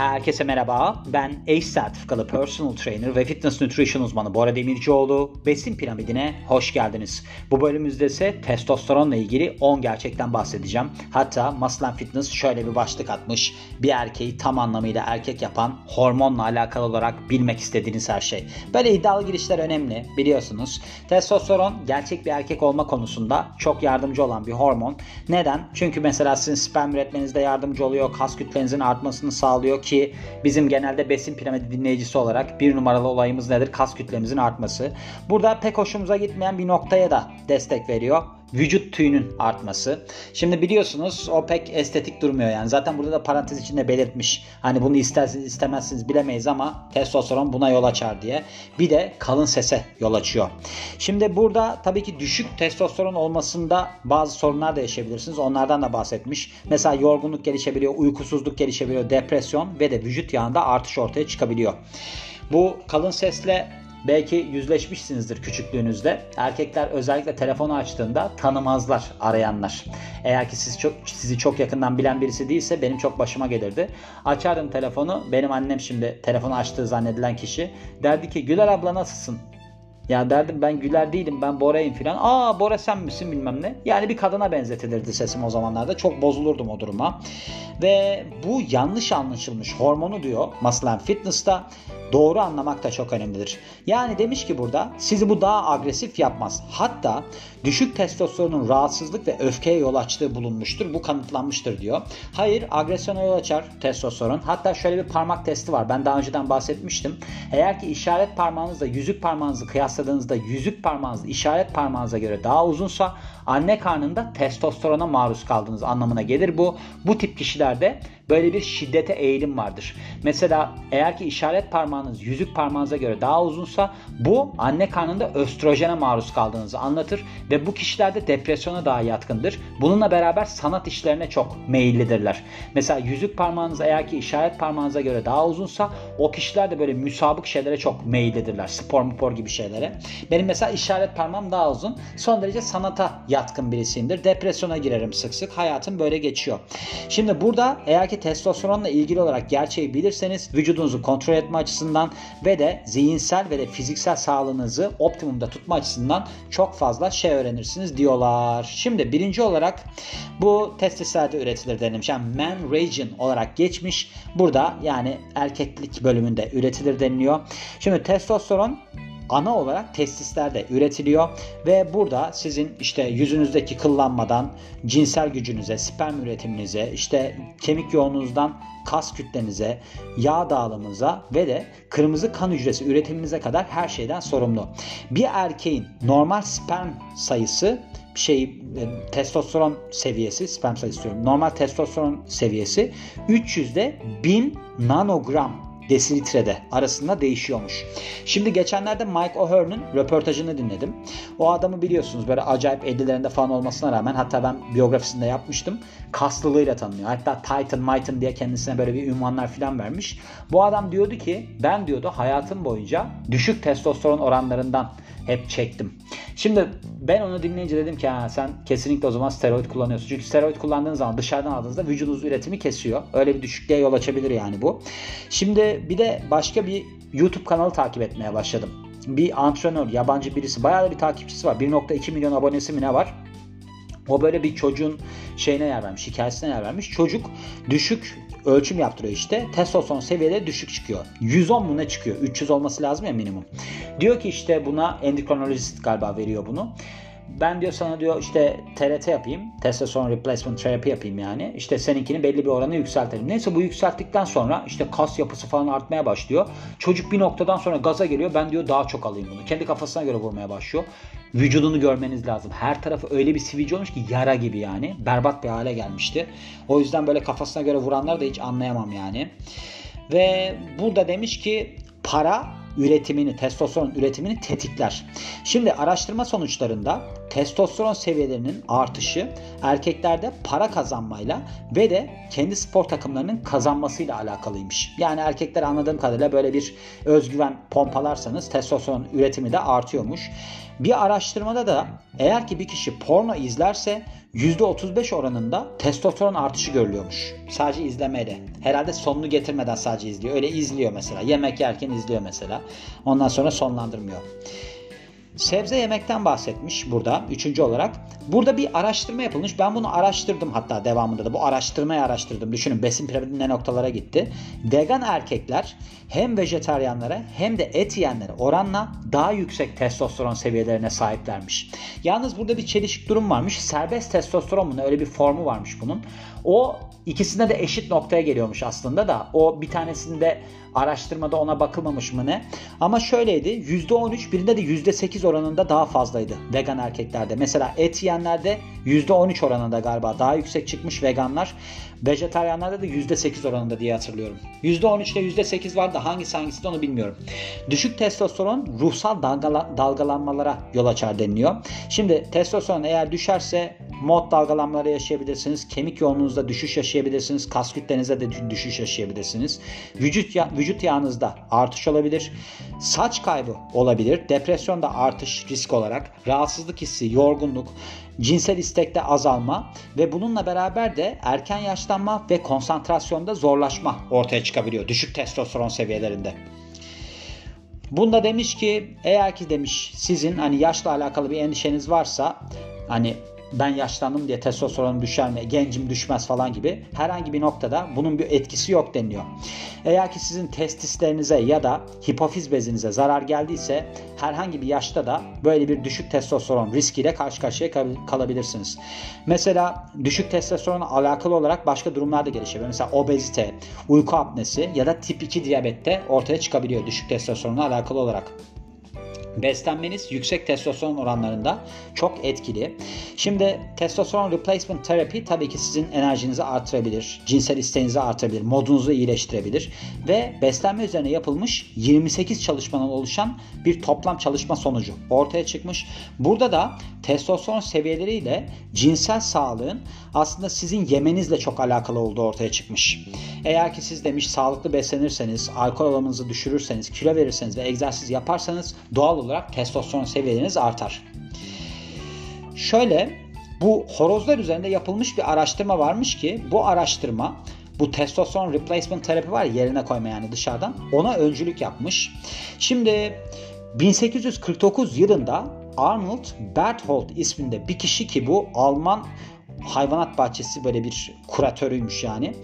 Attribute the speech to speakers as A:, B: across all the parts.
A: Herkese merhaba. Ben ACE sertifikalı personal trainer ve fitness nutrition uzmanı Bora Demircioğlu. Besin piramidine hoş geldiniz. Bu bölümümüzde ise testosteronla ilgili 10 gerçekten bahsedeceğim. Hatta Muscle Fitness şöyle bir başlık atmış. Bir erkeği tam anlamıyla erkek yapan hormonla alakalı olarak bilmek istediğiniz her şey. Böyle iddialı girişler önemli biliyorsunuz. Testosteron gerçek bir erkek olma konusunda çok yardımcı olan bir hormon. Neden? Çünkü mesela sizin sperm üretmenizde yardımcı oluyor. Kas kütlenizin artmasını sağlıyor ki bizim genelde besin piramidi dinleyicisi olarak bir numaralı olayımız nedir? Kas kütlemizin artması. Burada pek hoşumuza gitmeyen bir noktaya da destek veriyor vücut tüyünün artması. Şimdi biliyorsunuz o pek estetik durmuyor yani. Zaten burada da parantez içinde belirtmiş. Hani bunu isterseniz istemezsiniz bilemeyiz ama testosteron buna yol açar diye. Bir de kalın sese yol açıyor. Şimdi burada tabii ki düşük testosteron olmasında bazı sorunlar da yaşayabilirsiniz. Onlardan da bahsetmiş. Mesela yorgunluk gelişebiliyor, uykusuzluk gelişebiliyor, depresyon ve de vücut yağında artış ortaya çıkabiliyor. Bu kalın sesle Belki yüzleşmişsinizdir küçüklüğünüzde. Erkekler özellikle telefonu açtığında tanımazlar arayanlar. Eğer ki siz çok, sizi çok yakından bilen birisi değilse benim çok başıma gelirdi. Açardım telefonu. Benim annem şimdi telefonu açtığı zannedilen kişi derdi ki Güler abla nasılsın? Ya derdim ben Güler değilim ben Bora'yım filan. Aa Bora sen misin bilmem ne. Yani bir kadına benzetilirdi sesim o zamanlarda. Çok bozulurdum o duruma. Ve bu yanlış anlaşılmış hormonu diyor Muscle Fitness'ta doğru anlamak da çok önemlidir. Yani demiş ki burada sizi bu daha agresif yapmaz. Hatta düşük testosteronun rahatsızlık ve öfkeye yol açtığı bulunmuştur. Bu kanıtlanmıştır diyor. Hayır agresyona yol açar testosteron. Hatta şöyle bir parmak testi var. Ben daha önceden bahsetmiştim. Eğer ki işaret parmağınızla yüzük parmağınızı kıyasladığınızda yüzük parmağınız işaret parmağınıza göre daha uzunsa anne karnında testosterona maruz kaldığınız anlamına gelir bu. Bu tip kişilerde böyle bir şiddete eğilim vardır. Mesela eğer ki işaret parmağınız yüzük parmağınıza göre daha uzunsa bu anne karnında östrojene maruz kaldığınızı anlatır ve bu kişilerde depresyona daha yatkındır. Bununla beraber sanat işlerine çok meyillidirler. Mesela yüzük parmağınız eğer ki işaret parmağınıza göre daha uzunsa o kişiler de böyle müsabık şeylere çok meyillidirler. Spor mupor gibi şeylere. Benim mesela işaret parmağım daha uzun. Son derece sanata yatkın birisiyimdir. Depresyona girerim sık sık. Hayatım böyle geçiyor. Şimdi burada eğer ki testosteronla ilgili olarak gerçeği bilirseniz vücudunuzu kontrol etme açısından ve de zihinsel ve de fiziksel sağlığınızı optimumda tutma açısından çok fazla şey öğrenirsiniz diyorlar. Şimdi birinci olarak bu testislerde üretilir denilmiş. Yani man region olarak geçmiş. Burada yani erkeklik bölümünde üretilir deniliyor. Şimdi testosteron ana olarak testislerde üretiliyor ve burada sizin işte yüzünüzdeki kıllanmadan cinsel gücünüze, sperm üretiminize, işte kemik yoğunluğunuzdan kas kütlenize, yağ dağılımınıza ve de kırmızı kan hücresi üretiminize kadar her şeyden sorumlu. Bir erkeğin normal sperm sayısı şey e, testosteron seviyesi, sperm sayısı diyorum. Normal testosteron seviyesi 300'de 1000 nanogram desilitrede arasında değişiyormuş. Şimdi geçenlerde Mike O'Hearn'ın röportajını dinledim. O adamı biliyorsunuz böyle acayip 50'lerinde falan olmasına rağmen hatta ben biyografisinde yapmıştım. Kaslılığıyla tanınıyor. Hatta Titan Titan diye kendisine böyle bir ünvanlar falan vermiş. Bu adam diyordu ki ben diyordu hayatım boyunca düşük testosteron oranlarından hep çektim. Şimdi ben onu dinleyince dedim ki ha, sen kesinlikle o zaman steroid kullanıyorsun. Çünkü steroid kullandığın zaman dışarıdan aldığınızda vücudunuz üretimi kesiyor. Öyle bir düşüklüğe yol açabilir yani bu. Şimdi bir de başka bir YouTube kanalı takip etmeye başladım. Bir antrenör, yabancı birisi. Bayağı da bir takipçisi var. 1.2 milyon abonesi mi ne var? O böyle bir çocuğun şeyine yer vermiş, hikayesine yer vermiş. Çocuk düşük ölçüm yaptırıyor işte. Testosteron seviyede düşük çıkıyor. 110 mu ne çıkıyor? 300 olması lazım ya minimum. Diyor ki işte buna endokrinolojist galiba veriyor bunu ben diyor sana diyor işte TRT yapayım. Testosterone Replacement Therapy yapayım yani. İşte seninkini belli bir oranı yükseltelim. Neyse bu yükselttikten sonra işte kas yapısı falan artmaya başlıyor. Çocuk bir noktadan sonra gaza geliyor. Ben diyor daha çok alayım bunu. Kendi kafasına göre vurmaya başlıyor. Vücudunu görmeniz lazım. Her tarafı öyle bir sivilce olmuş ki yara gibi yani. Berbat bir hale gelmişti. O yüzden böyle kafasına göre vuranları da hiç anlayamam yani. Ve burada demiş ki para üretimini, testosteron üretimini tetikler. Şimdi araştırma sonuçlarında testosteron seviyelerinin artışı erkeklerde para kazanmayla ve de kendi spor takımlarının kazanmasıyla alakalıymış. Yani erkekler anladığım kadarıyla böyle bir özgüven pompalarsanız testosteron üretimi de artıyormuş. Bir araştırmada da eğer ki bir kişi porno izlerse %35 oranında testosteron artışı görülüyormuş. Sadece izlemeyle. Herhalde sonunu getirmeden sadece izliyor. Öyle izliyor mesela. Yemek yerken izliyor mesela. Ondan sonra sonlandırmıyor. Sebze yemekten bahsetmiş burada üçüncü olarak. Burada bir araştırma yapılmış. Ben bunu araştırdım hatta devamında da. Bu araştırmayı araştırdım. Düşünün besin piramidi ne noktalara gitti. Vegan erkekler hem vejetaryenlere hem de et yiyenlere oranla daha yüksek testosteron seviyelerine sahiplermiş. Yalnız burada bir çelişik durum varmış. Serbest testosteron mu öyle bir formu varmış bunun. O ikisinde de eşit noktaya geliyormuş aslında da. O bir tanesinde araştırmada ona bakılmamış mı ne? Ama şöyleydi. %13 birinde de %8 oranında daha fazlaydı vegan erkeklerde. Mesela et yiyenlerde %13 oranında galiba daha yüksek çıkmış veganlar. Vejetaryenlerde de %8 oranında diye hatırlıyorum. %13 ile %8 var da hangisi hangisi de onu bilmiyorum. Düşük testosteron ruhsal dalgala, dalgalanmalara yol açar deniliyor. Şimdi testosteron eğer düşerse mod dalgalanmaları yaşayabilirsiniz. Kemik yoğunluğunuzda düşüş yaşayabilirsiniz. Kas kütlenizde de düşüş yaşayabilirsiniz. Vücut, ya, vücut yağınızda artış olabilir. Saç kaybı olabilir. Depresyonda artış risk olarak. Rahatsızlık hissi, yorgunluk, cinsel istekte azalma ve bununla beraber de erken yaşlanma ve konsantrasyonda zorlaşma ortaya çıkabiliyor düşük testosteron seviyelerinde. Bunda demiş ki eğer ki demiş sizin hani yaşla alakalı bir endişeniz varsa hani ben yaşlandım diye testosteronum düşer mi, gencim düşmez falan gibi herhangi bir noktada bunun bir etkisi yok deniliyor. Eğer ki sizin testislerinize ya da hipofiz bezinize zarar geldiyse herhangi bir yaşta da böyle bir düşük testosteron riskiyle karşı karşıya kalabilirsiniz. Mesela düşük testosteronla alakalı olarak başka durumlar da gelişebilir. Mesela obezite, uyku apnesi ya da tip 2 diyabette ortaya çıkabiliyor düşük testosteronla alakalı olarak. Beslenmeniz yüksek testosteron oranlarında çok etkili. Şimdi testosteron replacement terapi tabii ki sizin enerjinizi artırabilir, cinsel isteğinizi artırabilir, modunuzu iyileştirebilir ve beslenme üzerine yapılmış 28 çalışmadan oluşan bir toplam çalışma sonucu ortaya çıkmış. Burada da testosteron seviyeleriyle cinsel sağlığın aslında sizin yemenizle çok alakalı olduğu ortaya çıkmış. Eğer ki siz demiş sağlıklı beslenirseniz, alkol alımınızı düşürürseniz, kilo verirseniz ve egzersiz yaparsanız doğal olarak testosteron seviyeleriniz artar. Şöyle bu horozlar üzerinde yapılmış bir araştırma varmış ki bu araştırma bu testosteron replacement terapi var yerine koyma yani dışarıdan ona öncülük yapmış. Şimdi 1849 yılında Arnold Berthold isminde bir kişi ki bu Alman hayvanat bahçesi böyle bir kuratörüymüş yani.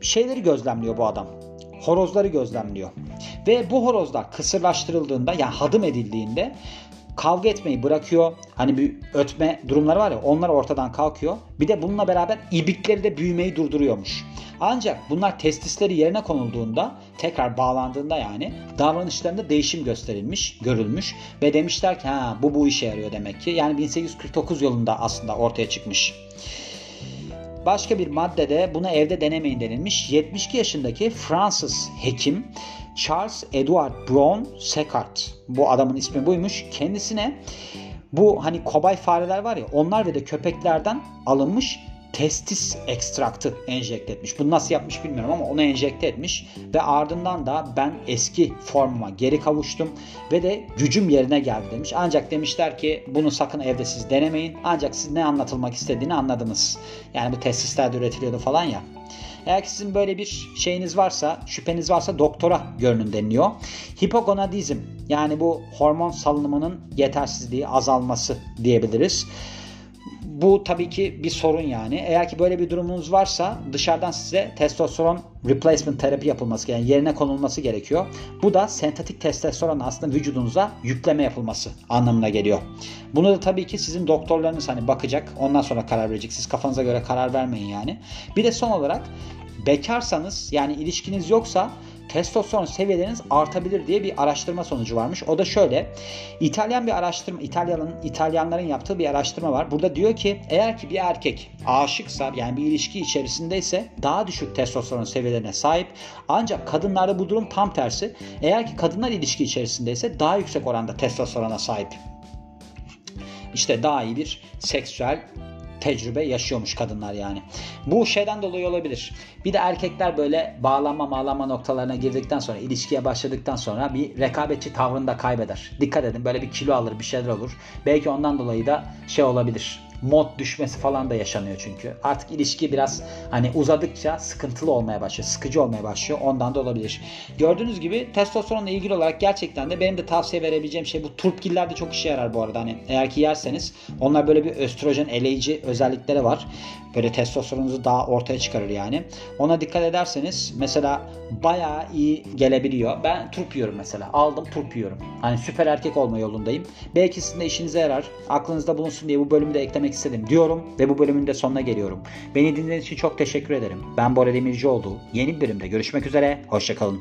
A: Şeyleri gözlemliyor bu adam. Horozları gözlemliyor. Ve bu horozlar kısırlaştırıldığında yani hadım edildiğinde kavga etmeyi bırakıyor. Hani bir ötme durumları var ya onlar ortadan kalkıyor. Bir de bununla beraber ibikleri de büyümeyi durduruyormuş. Ancak bunlar testisleri yerine konulduğunda tekrar bağlandığında yani davranışlarında değişim gösterilmiş, görülmüş ve demişler ki ha bu bu işe yarıyor demek ki. Yani 1849 yılında aslında ortaya çıkmış. Başka bir maddede bunu evde denemeyin denilmiş. 72 yaşındaki Fransız hekim Charles Edward Brown Seckart bu adamın ismi buymuş. Kendisine bu hani kobay fareler var ya onlar ve de köpeklerden alınmış testis ekstraktı enjekte etmiş. Bunu nasıl yapmış bilmiyorum ama onu enjekte etmiş ve ardından da ben eski formuma geri kavuştum ve de gücüm yerine geldi demiş. Ancak demişler ki bunu sakın evde siz denemeyin. Ancak siz ne anlatılmak istediğini anladınız. Yani bu testislerde üretiliyordu falan ya. Eğer sizin böyle bir şeyiniz varsa, şüpheniz varsa doktora görünün deniliyor. Hipogonadizm yani bu hormon salınımının yetersizliği, azalması diyebiliriz. Bu tabii ki bir sorun yani. Eğer ki böyle bir durumunuz varsa dışarıdan size testosteron replacement terapi yapılması yani yerine konulması gerekiyor. Bu da sentetik testosteron aslında vücudunuza yükleme yapılması anlamına geliyor. Bunu da tabii ki sizin doktorlarınız hani bakacak ondan sonra karar verecek. Siz kafanıza göre karar vermeyin yani. Bir de son olarak bekarsanız yani ilişkiniz yoksa testosteron seviyeleriniz artabilir diye bir araştırma sonucu varmış. O da şöyle. İtalyan bir araştırma, İtalyanın İtalyanların yaptığı bir araştırma var. Burada diyor ki eğer ki bir erkek aşıksa yani bir ilişki içerisindeyse daha düşük testosteron seviyelerine sahip. Ancak kadınlarda bu durum tam tersi. Eğer ki kadınlar ilişki içerisindeyse daha yüksek oranda testosterona sahip. İşte daha iyi bir seksüel tecrübe yaşıyormuş kadınlar yani. Bu şeyden dolayı olabilir. Bir de erkekler böyle bağlanma bağlanma noktalarına girdikten sonra ilişkiye başladıktan sonra bir rekabetçi tavrını kaybeder. Dikkat edin böyle bir kilo alır bir şeyler olur. Belki ondan dolayı da şey olabilir. Mod düşmesi falan da yaşanıyor çünkü. Artık ilişki biraz hani uzadıkça sıkıntılı olmaya başlıyor. Sıkıcı olmaya başlıyor. Ondan da olabilir. Gördüğünüz gibi testosteronla ilgili olarak gerçekten de benim de tavsiye verebileceğim şey bu turpgiller de çok işe yarar bu arada. Hani eğer ki yerseniz onlar böyle bir östrojen eleyici özellikleri var. Böyle testosteronunuzu daha ortaya çıkarır yani. Ona dikkat ederseniz mesela bayağı iyi gelebiliyor. Ben turp yiyorum mesela. Aldım turp yiyorum. Hani süper erkek olma yolundayım. Belki sizin de işinize yarar. Aklınızda bulunsun diye bu bölümü de eklemek istedim diyorum ve bu bölümün de sonuna geliyorum. Beni dinlediğiniz için çok teşekkür ederim. Ben Bora Demircioğlu. Yeni bir bölümde görüşmek üzere. Hoşçakalın.